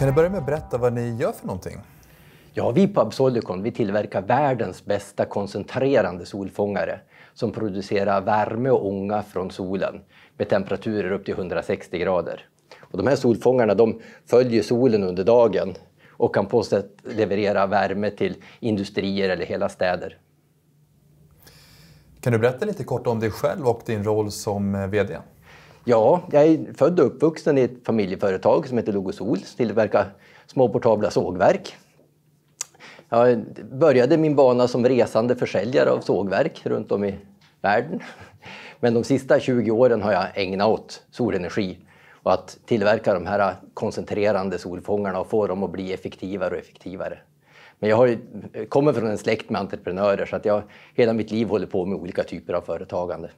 Kan du börja med att berätta vad ni gör för någonting? Ja, vi på Absolicon vi tillverkar världens bästa koncentrerande solfångare som producerar värme och ånga från solen med temperaturer upp till 160 grader. Och de här solfångarna de följer solen under dagen och kan på sätt leverera värme till industrier eller hela städer. Kan du berätta lite kort om dig själv och din roll som eh, VD? Ja, jag är född och uppvuxen i ett familjeföretag som heter Logosol som tillverkar små portabla sågverk. Jag började min bana som resande försäljare av sågverk runt om i världen. Men de sista 20 åren har jag ägnat åt solenergi och att tillverka de här koncentrerande solfångarna och få dem att bli effektivare och effektivare. Men jag har, kommer från en släkt med entreprenörer så att jag hela mitt liv håller på med olika typer av företagande.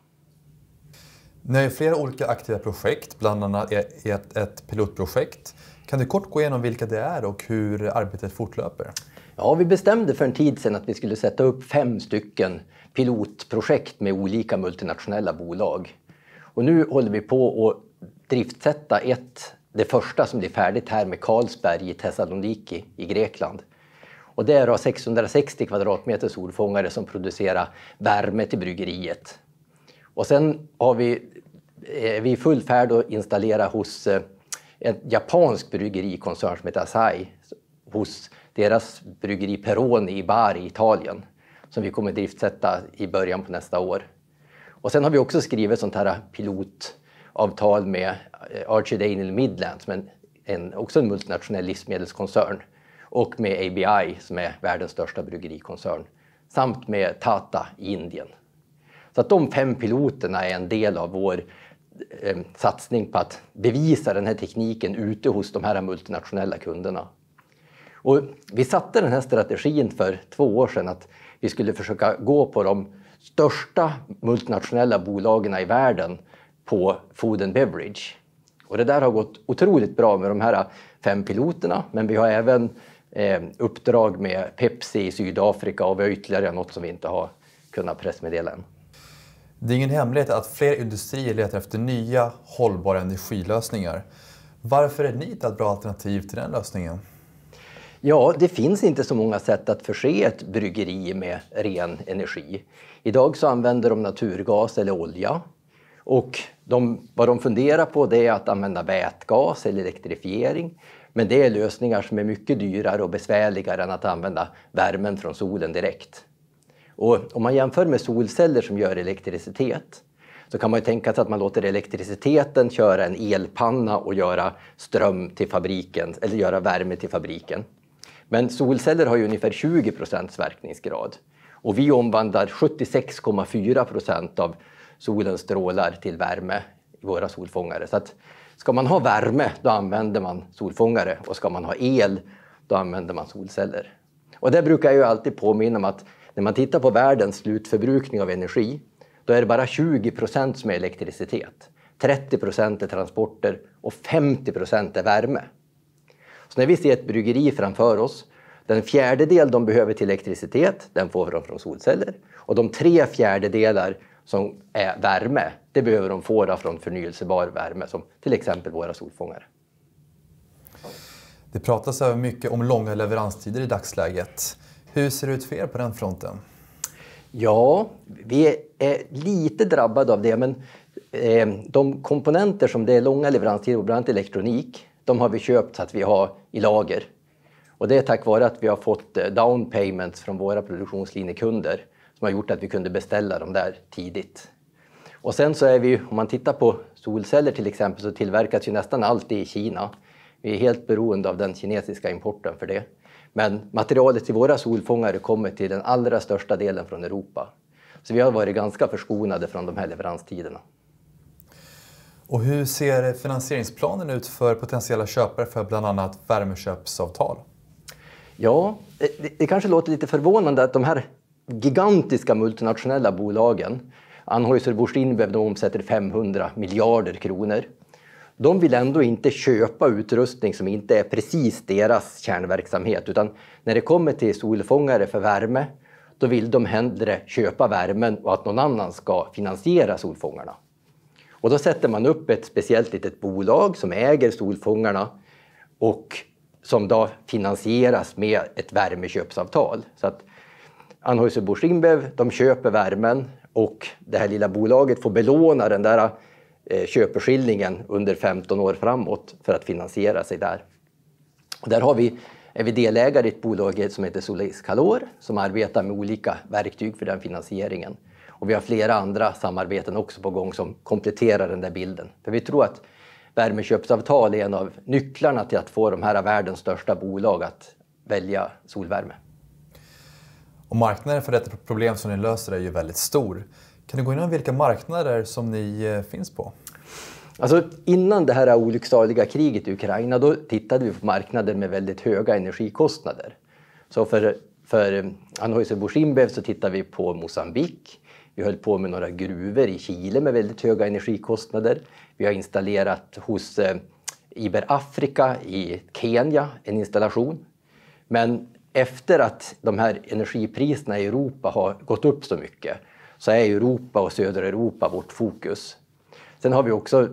Ni har flera olika aktiva projekt, bland annat ett, ett pilotprojekt. Kan du kort gå igenom vilka det är och hur arbetet fortlöper? Ja, vi bestämde för en tid sedan att vi skulle sätta upp fem stycken pilotprojekt med olika multinationella bolag. Och nu håller vi på att driftsätta ett, det första som blir färdigt här med Carlsberg i Thessaloniki i Grekland. Och det är 660 kvadratmeter solfångare som producerar värme till bryggeriet. Och sen har vi, eh, är vi i full färd att installera hos eh, en japansk bryggerikoncern som heter Asahi hos deras bryggeri Peroni i Bari i Italien som vi kommer driftsätta i början på nästa år. Och sen har vi också skrivit sånt här pilotavtal med eh, Midland som är en, också en multinationell livsmedelskoncern och med ABI som är världens största bryggerikoncern samt med Tata i Indien. Så att de fem piloterna är en del av vår eh, satsning på att bevisa den här tekniken ute hos de här multinationella kunderna. Och vi satte den här strategin för två år sedan att vi skulle försöka gå på de största multinationella bolagen i världen på food and beverage. Och det där har gått otroligt bra med de här fem piloterna men vi har även eh, uppdrag med Pepsi i Sydafrika och vi har ytterligare något som vi inte har kunnat pressmeddela än. Det är ingen hemlighet att fler industrier letar efter nya hållbara energilösningar. Varför är ni ett bra alternativ till den lösningen? Ja, det finns inte så många sätt att förse ett bryggeri med ren energi. Idag så använder de naturgas eller olja. Och de, vad de funderar på det är att använda vätgas eller elektrifiering. Men det är lösningar som är mycket dyrare och besvärligare än att använda värmen från solen direkt. Och om man jämför med solceller som gör elektricitet så kan man ju tänka sig att man låter elektriciteten köra en elpanna och göra ström till fabriken eller göra värme till fabriken. Men solceller har ju ungefär 20 procents verkningsgrad och vi omvandlar 76,4 procent av solens strålar till värme i våra solfångare. Så att ska man ha värme, då använder man solfångare och ska man ha el, då använder man solceller. Och det brukar jag ju alltid påminna om att när man tittar på världens slutförbrukning av energi, då är det bara 20 procent som är elektricitet. 30 procent är transporter och 50 procent är värme. Så när vi ser ett bryggeri framför oss, den fjärdedel de behöver till elektricitet, den får de från solceller. Och de tre fjärdedelar som är värme, det behöver de få från förnyelsebar värme som till exempel våra solfångare. Det pratas mycket om långa leveranstider i dagsläget. Hur ser det ut för er på den fronten? Ja, vi är lite drabbade av det men eh, de komponenter som det är långa leveranstider på, bland annat elektronik, de har vi köpt så att vi har i lager. Och det är tack vare att vi har fått eh, down payments från våra produktionslinjekunder som har gjort att vi kunde beställa dem där tidigt. Och sen så är vi, om man tittar på solceller till exempel, så tillverkas ju nästan allt i Kina. Vi är helt beroende av den kinesiska importen för det. Men materialet till våra solfångare kommer till den allra största delen från Europa. Så vi har varit ganska förskonade från de här leveranstiderna. Och hur ser finansieringsplanen ut för potentiella köpare för bland annat värmeköpsavtal? Ja, det, det kanske låter lite förvånande att de här gigantiska multinationella bolagen, Anheuser-Busch InBev, de omsätter 500 miljarder kronor. De vill ändå inte köpa utrustning som inte är precis deras kärnverksamhet utan när det kommer till solfångare för värme då vill de hellre köpa värmen och att någon annan ska finansiera solfångarna. Och då sätter man upp ett speciellt litet bolag som äger solfångarna och som då finansieras med ett värmeköpsavtal. Så att Anheuser-Busch de köper värmen och det här lilla bolaget får belåna den där Eh, köpeskillingen under 15 år framåt för att finansiera sig där. Och där har vi, är vi delägare i ett bolag som heter Solis Calor som arbetar med olika verktyg för den finansieringen. Och vi har flera andra samarbeten också på gång som kompletterar den där bilden. För vi tror att värmeköpsavtal är en av nycklarna till att få de här världens största bolag att välja solvärme. Och marknaden för detta problem som ni löser är ju väldigt stor. Kan du gå in på vilka marknader som ni eh, finns på? Alltså, innan det här olycksaliga kriget i Ukraina då tittade vi på marknader med väldigt höga energikostnader. Så för, för eh, Anheuser-Busch InBev så tittade vi på Mosambik. Vi höll på med några gruvor i Chile med väldigt höga energikostnader. Vi har installerat hos eh, Iberafrika i Kenya en installation. Men efter att de här energipriserna i Europa har gått upp så mycket så är Europa och södra Europa vårt fokus. Sen har vi också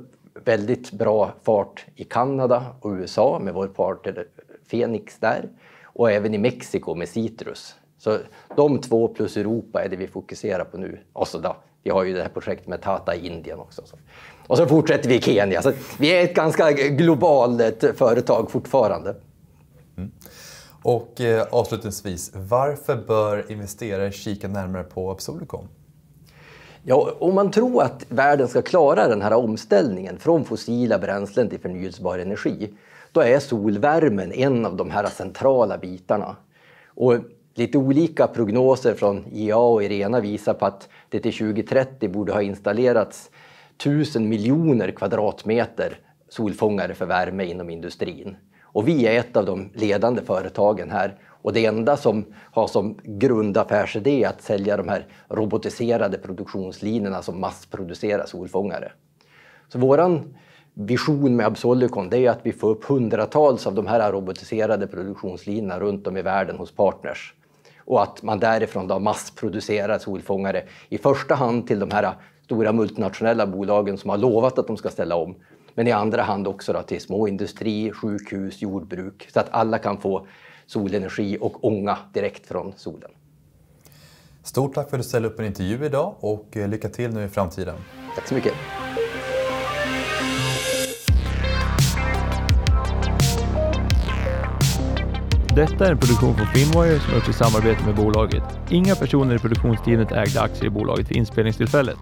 väldigt bra fart i Kanada och USA med vår partner Phoenix där och även i Mexiko med Citrus. Så de två plus Europa är det vi fokuserar på nu. Och så då, vi har ju det här projektet med Tata i Indien också. Och så fortsätter vi i Kenya. Så vi är ett ganska globalt eh, företag fortfarande. Mm. Och eh, avslutningsvis, varför bör investerare kika närmare på Absolicom? Ja, om man tror att världen ska klara den här omställningen från fossila bränslen till förnyelsebar energi, då är solvärmen en av de här centrala bitarna. Och lite olika prognoser från IEA och IRENA visar på att det till 2030 borde ha installerats 1000 miljoner kvadratmeter solfångare för värme inom industrin. Och vi är ett av de ledande företagen här och det enda som har som grundaffärsidé att sälja de här robotiserade produktionslinjerna som massproducerar solfångare. Så våran vision med Absolicon det är att vi får upp hundratals av de här robotiserade produktionslinjerna runt om i världen hos partners. Och att man därifrån då massproducerar solfångare i första hand till de här stora multinationella bolagen som har lovat att de ska ställa om men i andra hand också då till småindustri, sjukhus, jordbruk så att alla kan få solenergi och ånga direkt från solen. Stort tack för att du ställde upp en intervju idag och eh, lycka till nu i framtiden. Tack så mycket. Detta är en produktion från Finwire som gjorts i samarbete med bolaget. Inga personer i produktionsteamet ägde aktier i bolaget vid inspelningstillfället.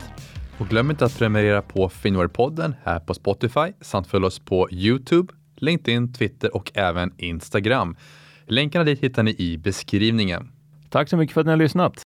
Och glöm inte att prenumerera på Finware-podden här på Spotify samt följ oss på Youtube, LinkedIn, Twitter och även Instagram. Länkarna dit hittar ni i beskrivningen. Tack så mycket för att ni har lyssnat.